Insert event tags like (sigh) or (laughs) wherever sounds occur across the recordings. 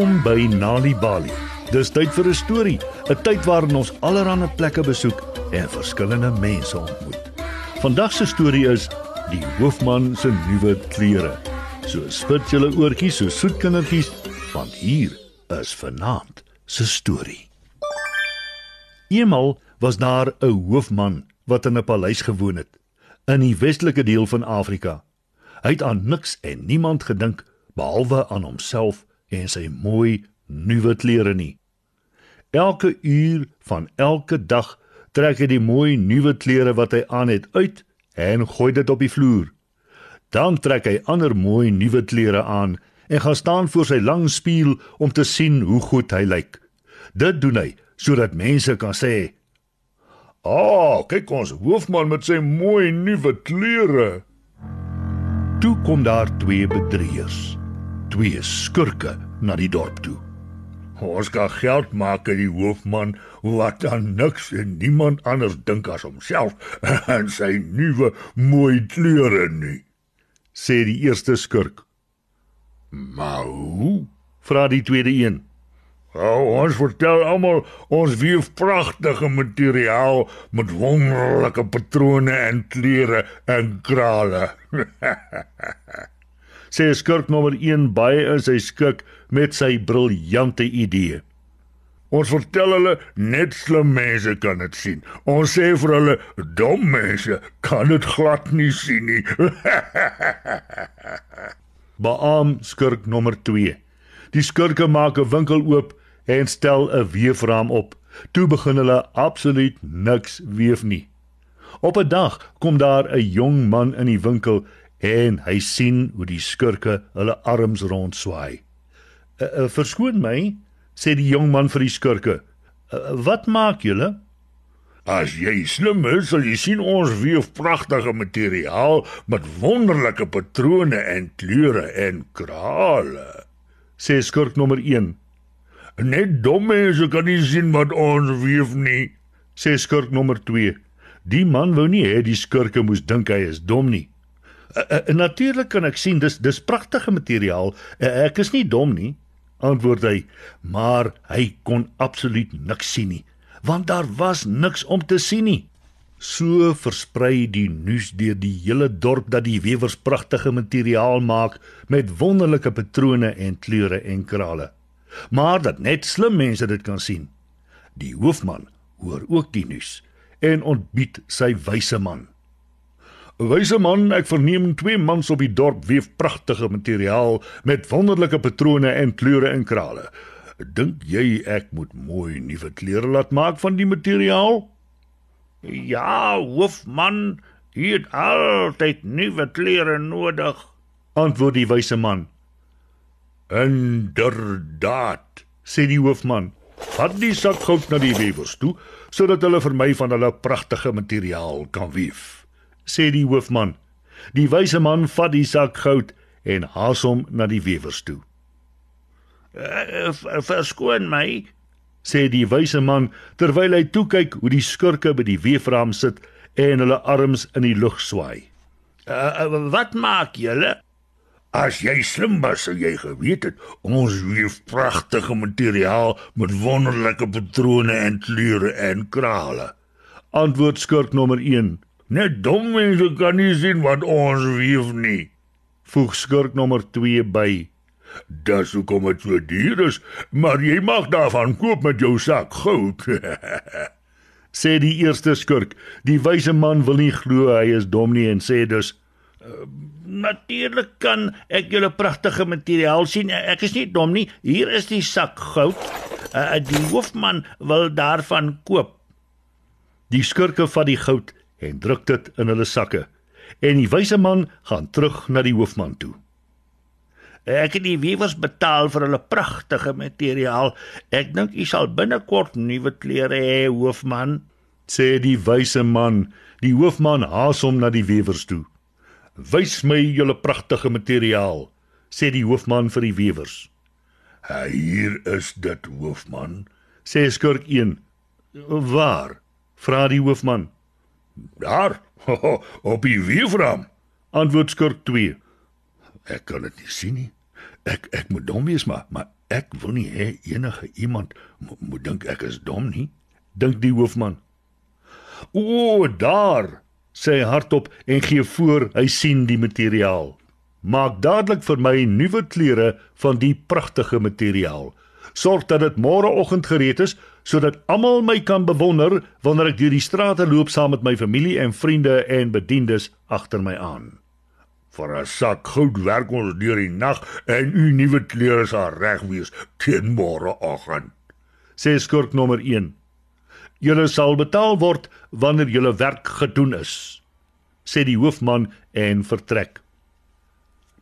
Welkom by Nali Bali. Dis tyd vir 'n storie, 'n tyd waarin ons allerlei plekke besoek en verskillende mense ontmoet. Vandag se storie is die hoofman se nuwe klere. So spit julle oortjies so soet kindertjies, want hier is vanaand se storie. Eenmal was daar 'n hoofman wat in 'n paleis gewoon het in die westelike deel van Afrika. Hy het aan niks en niemand gedink behalwe aan homself en sy mooi nuwe klere nie. Elke uur van elke dag trek hy die mooi nuwe klere wat hy aan het uit en gooi dit op die vloer. Dan trek hy ander mooi nuwe klere aan en gaan staan voor sy lang spieël om te sien hoe goed hy lyk. Dit doen hy sodat mense kan sê: "Ag, oh, kyk ons hoofman met sy mooi nuwe klere." Toe kom daar twee bedrieërs, twee skurke na die dorp toe. Ons kan geld maak uit die hoofman wat aan niks en niemand anders dink as homself (laughs) en sy nuwe mooi klere nie, sê die eerste skurk. Maar hoe? vra die tweede een. Oh, ons vertel almal ons weef pragtige materiaal met wonderlike patrone en kleure en krale. (laughs) Sê skurk nommer 1 baie in sy skik met sy briljante idee. Ons vertel hulle net slim mense kan dit sien. Ons sê vir hulle dom mense kan dit glad nie sien nie. (laughs) Baam skurk nommer 2. Die skurke maak 'n winkel oop en stel 'n weefraam op. Toe begin hulle absoluut niks weef nie. Op 'n dag kom daar 'n jong man in die winkel en hy sien hoe die skurke hulle arms rondswaai. "Uh, uh, "Verskoon my," sê die jong man vir die skurke. Uh, "Wat maak julle?" As jy slim is, sal jy sien ons weef pragtige materiaal met wonderlike patrone en kleure en krale. Sê skurk nommer 1. Net dom mense kan nie sien wat ons weef nie, sê skurk nommer 2. Die man wou nie hê die skurke moes dink hy is dom nie. Uh, uh, Natuurlik kan ek sien dis dis pragtige materiaal. Uh, ek is nie dom nie, antwoord hy, maar hy kon absoluut niks sien nie, want daar was niks om te sien nie. So versprei die nuus deur die hele dorp dat die wewers pragtige materiaal maak met wonderlike patrone en kleure en krale. Maar dat net slim mense dit kan sien. Die hoofman hoor ook die nuus en ontbied sy wyse man. Wyse man, ek verneem twee mans op die dorp weef pragtige materiaal met wonderlike patrone en kleure en krale. Dink jy ek moet mooi nuwe klere laat maak van die materiaal? Ja, hoofman, jy het altyd nuwe klere nodig, antwoord die wyse man. Inderdaad, sê die hoofman. Vat die sak goud na die wewers toe sodat hulle vir my van hulle pragtige materiaal kan weef, sê die hoofman. Die wyse man vat die sak goud en haas hom na die wewers toe. Uh, verskoon my, sê die wyse man terwyl hy toe kyk hoe die skurke by die weefraam sit en hulle arms in die lug swaai. Uh, wat maak julle? As jy slim was, sou jy geweet het ons weef pragtige materiaal met wonderlike patrone en kleure en krale. Antwoord skurk nommer 1. Net dom mense kan nie sien wat ons weef nie. Voeg skurk nommer 2 by. Dis hoekom dit so duur is, maar jy mag daarvan koop met jou sak goud. (laughs) sê die eerste skurk. Die wyse man wil nie glo hy is dom nie en sê dus uh, Natuurlik kan ek julle pragtige materiaal sien. Ek is nie dom nie. Hier is die sak goud. Uh, die hoofman wil daarvan koop. Die skurke vat die goud en druk dit in hulle sakke. En die wyse man gaan terug na die hoofman toe. Ek het die wewers betaal vir hulle pragtige materiaal. Ek dink u sal binnekort nuwe klere hê, hoofman, sê die wyse man. Die hoofman haas hom na die wewers toe. Wys my julle pragtige materiaal, sê die hoofman vir die wewers. Hier is dit, hoofman, sê skurk 1. Waar? vra die hoofman. Daar, (laughs) op die weefraam, antwoord skurk 2. Ek kan dit nie sien nie. Ek ek moet dom wees maar, maar ek wil nie hê enige iemand mo moet dink ek is dom nie, dink die hoofman. O, daar, sê hy hardop en gee voor hy sien die materiaal. Maak dadelik vir my nuwe klere van die pragtige materiaal. Sorg dat dit môreoggend gereed is sodat almal my kan bewonder wanneer ek deur die strate loop saam met my familie en vriende en bedienis agter my aan. Vir 'n sak goud werk ons deur die nag en u nuwe klere sal reg wees teen môreoggend. Sê skurk nommer 1. Julle sal betaal word wanneer julle werk gedoen is, sê die hoofman en vertrek.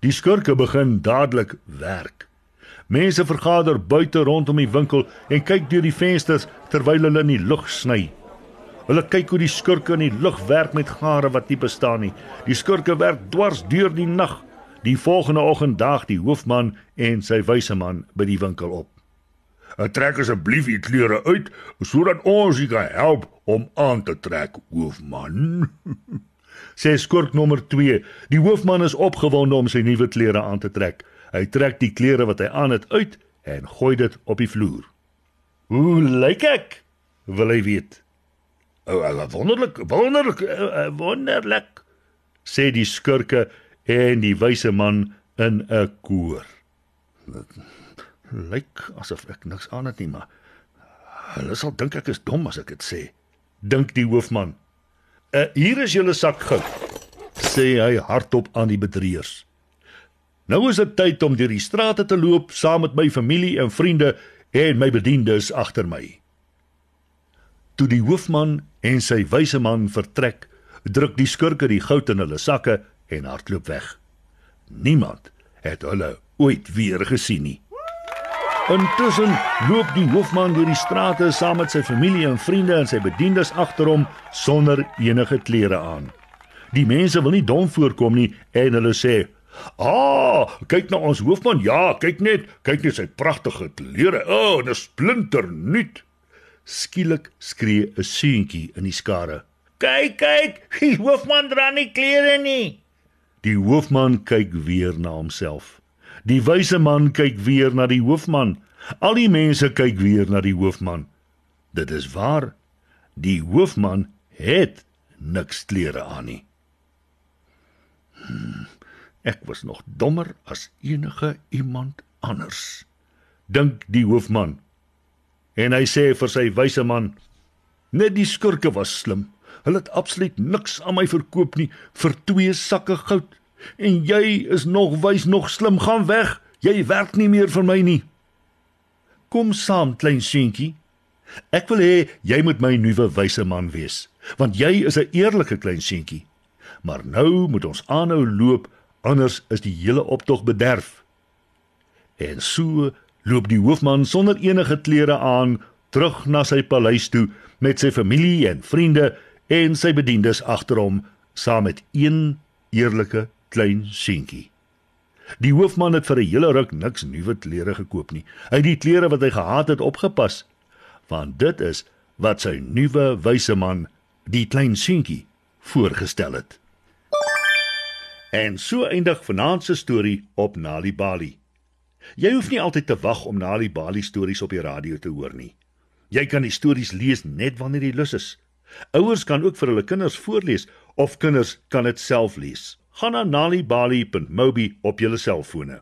Die skurke begin dadelik werk. Mense vergader buite rondom die winkel en kyk deur die vensters terwyl hulle in die lug sny. Hulle kyk hoe die skurke in die lug werk met gare wat nie bestaan nie. Die skurke werk dwars deur die nag. Die volgende oggend daag die hoofman en sy wyse man by die winkel op. "Trek asseblief u klere uit sodat ons u kan help om aan te trek, hoofman." (laughs) sê skurk nommer 2. Die hoofman is opgewonde om sy nuwe klere aan te trek. Hy trek die klere wat hy aan het uit en gooi dit op die vloer. "Hoe lyk ek?" wil hy weet. "O, oh, wonderlik, wonderlik, uh, wonderlik," sê die skurke en die wyse man in 'n koor. "Lyk asof ek niks aan het nie, maar hulle sal dink ek is dom as ek dit sê," dink die hoofman. "Uh, hier is julle sak goud," sê hy hardop aan die bedrieërs. Nou is dit tyd om deur die strate te loop saam met my familie en vriende en my bediendes agter my. Toe die hoofman en sy wyse man vertrek, druk die skurke die goud in hulle sakke en hardloop weg. Niemand het hulle ooit weer gesien nie. Intussen loop die hoofman deur die strate saam met sy familie en vriende en sy bediendes agter hom sonder enige klere aan. Die mense wil nie dom voorkom nie en hulle sê: Ah, kyk na ons hoofman. Ja, kyk net, kyk net sy pragtige klere. O, oh, 'n splinter nuut. Skielik skree 'n seentjie in die skare. Kyk, kyk, die hoofman dra nie klere nie. Die hoofman kyk weer na homself. Die wyse man kyk weer na die hoofman. Al die mense kyk weer na die hoofman. Dit is waar. Die hoofman het niks klere aan nie. Hmm. Ek was nog dommer as enige iemand anders. Dink die hoofman. En hy sê vir sy wyse man: "Net die skurke was slim. Hulle het absoluut niks aan my verkoop nie vir twee sakke goud. En jy is nog wys nog slim, gaan weg. Jy werk nie meer vir my nie." Kom saam, klein seentjie. Ek wil hê jy moet my nuwe wyse man wees, want jy is 'n eerlike klein seentjie. Maar nou moet ons aanhou loop anders is die hele optog bederf. En so loop die hoofman sonder enige klere aan terug na sy paleis toe met sy familie en vriende en sy bediendes agter hom saam met een eerlike klein seentjie. Die hoofman het vir 'n hele ruk niks nuwe klere gekoop nie. Hy het die klere wat hy gehad het opgepas, want dit is wat sy nuwe wyse man, die klein seentjie, voorgestel het. En so eindig vanaand se storie op Nali Bali. Jy hoef nie altyd te wag om Nali Bali stories op die radio te hoor nie. Jy kan die stories lees net wanneer jy lus is. Ouers kan ook vir hulle kinders voorlees of kinders kan dit self lees. Gaan na nalibali.mobi op jou selfone.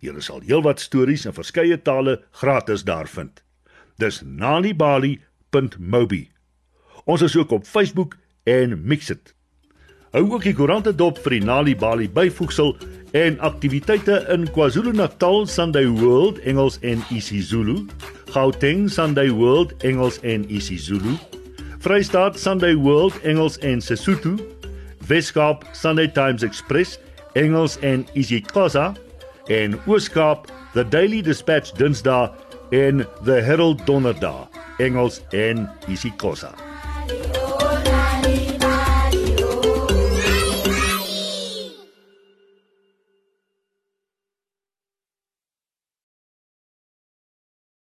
Jy sal heelwat stories in verskeie tale gratis daar vind. Dis nalibali.mobi. Ons is ook op Facebook en Mixit. Hou ook die koerante dop vir die Nali Bali byvoegsel en aktiwiteite in KwaZulu-Natal Sunday World Engels en isiZulu, Gauteng Sunday World Engels en isiZulu, Vrystaat Sunday World Engels en Sesotho, Weskaap Sunday Times Express Engels en isiXhosa en Ooskaap The Daily Dispatch Dinsdae en The Herald Donderdag Engels en isiXhosa.